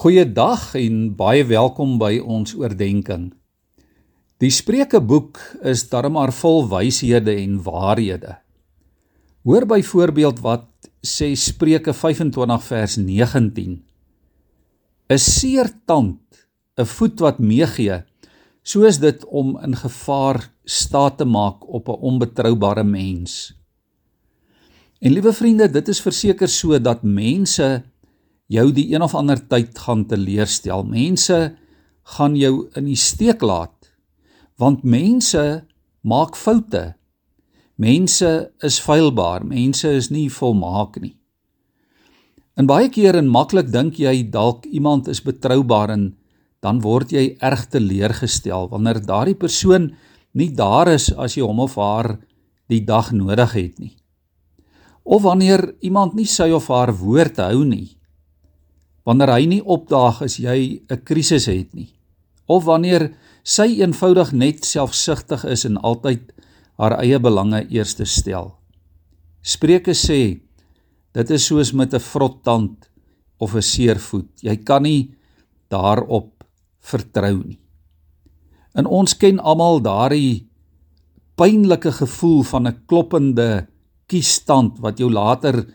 Goeiedag en baie welkom by ons oordeenking. Die Spreukeboek is darem maar vol wyshede en waarhede. Hoor byvoorbeeld wat sê Spreuke 25 vers 19. 'n Seer tand, 'n voet wat meegee, soos dit om in gevaar staat te maak op 'n onbetroubare mens. En liewe vriende, dit is verseker so dat mense jou die een of ander tyd gaan teleurstel. Mense gaan jou in die steek laat want mense maak foute. Mense is feilbaar, mense is nie volmaak nie. En baie keer en maklik dink jy dalk iemand is betroubaar en dan word jy erg teleurgestel wanneer daardie persoon nie daar is as jy hom of haar die dag nodig het nie. Of wanneer iemand nie sy of haar woord hou nie wanneer hy nie opdaag as jy 'n krisis het nie of wanneer sy eenvoudig net selfsugtig is en altyd haar eie belange eerste stel. Spreuke sê dit is soos met 'n vrot tand of 'n seer voet. Jy kan nie daarop vertrou nie. En ons ken almal daardie pynlike gevoel van 'n kloppende kiesstand wat jou later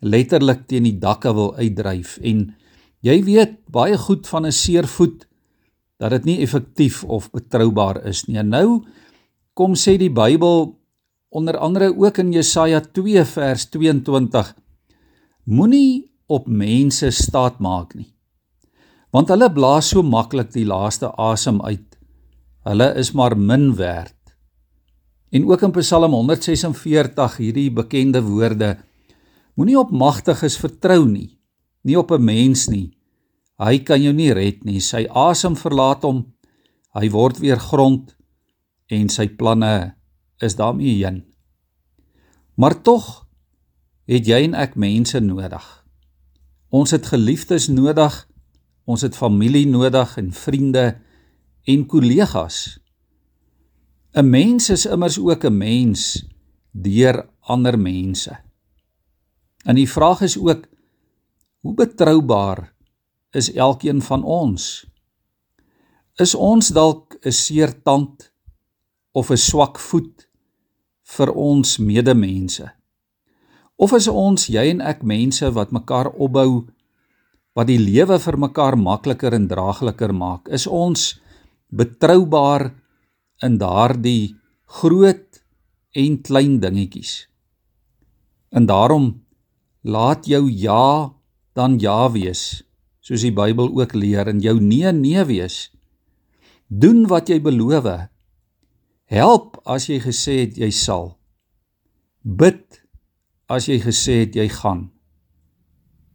letterlik teen die dakke wil uitdryf en Jy weet baie goed van 'n seer voet dat dit nie effektief of betroubaar is nie. En nou kom sê die Bybel onder andere ook in Jesaja 2 vers 22 Moenie op mense staat maak nie. Want hulle blaas so maklik die laaste asem uit. Hulle is maar min werd. En ook in Psalm 146 hierdie bekende woorde Moenie op magtiges vertrou nie nie op 'n mens nie. Hy kan jou nie red nie. Sy asem verlaat hom. Hy word weer grond en sy planne is daarmee heen. Maar tog het jy en ek mense nodig. Ons het geliefdes nodig. Ons het familie nodig en vriende en kollegas. 'n Mens is immers ook 'n mens deur ander mense. En die vraag is ook Hoe betroubaar is elkeen van ons? Is ons dalk 'n seer tand of 'n swak voet vir ons medemense? Of is ons jy en ek mense wat mekaar opbou wat die lewe vir mekaar makliker en draagliker maak? Is ons betroubaar in daardie groot en klein dingetjies? En daarom laat jou ja dan ja wees, soos die Bybel ook leer en jou nee nee wees. Doen wat jy beloof. Help as jy gesê het jy sal. Bid as jy gesê het jy gaan.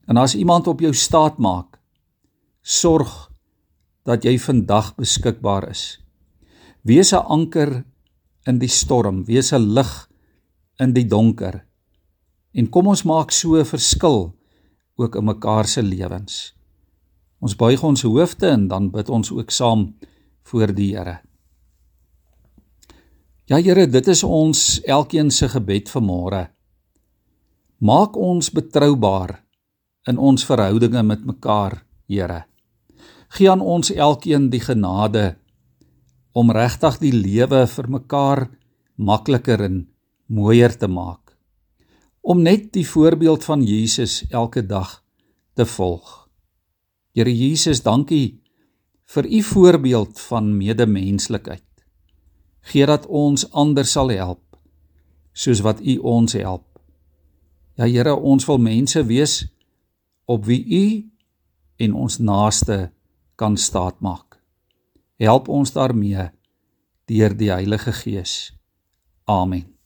En as iemand op jou staat maak, sorg dat jy vandag beskikbaar is. Wees 'n anker in die storm, wees 'n lig in die donker. En kom ons maak so 'n verskil ook in mekaar se lewens. Ons buig ons hoofde en dan bid ons ook saam voor die Here. Ja Here, dit is ons elkeen se gebed vir môre. Maak ons betroubaar in ons verhoudinge met mekaar, Here. Gee aan ons elkeen die genade om regtig die lewe vir mekaar makliker en mooier te maak om net die voorbeeld van Jesus elke dag te volg. Here Jesus, dankie vir u voorbeeld van medemenslikheid. Gee dat ons ander sal help soos wat u ons help. Ja Here, ons wil mense wees op wie u en ons naaste kan staatmaak. Help ons daarmee deur die Heilige Gees. Amen.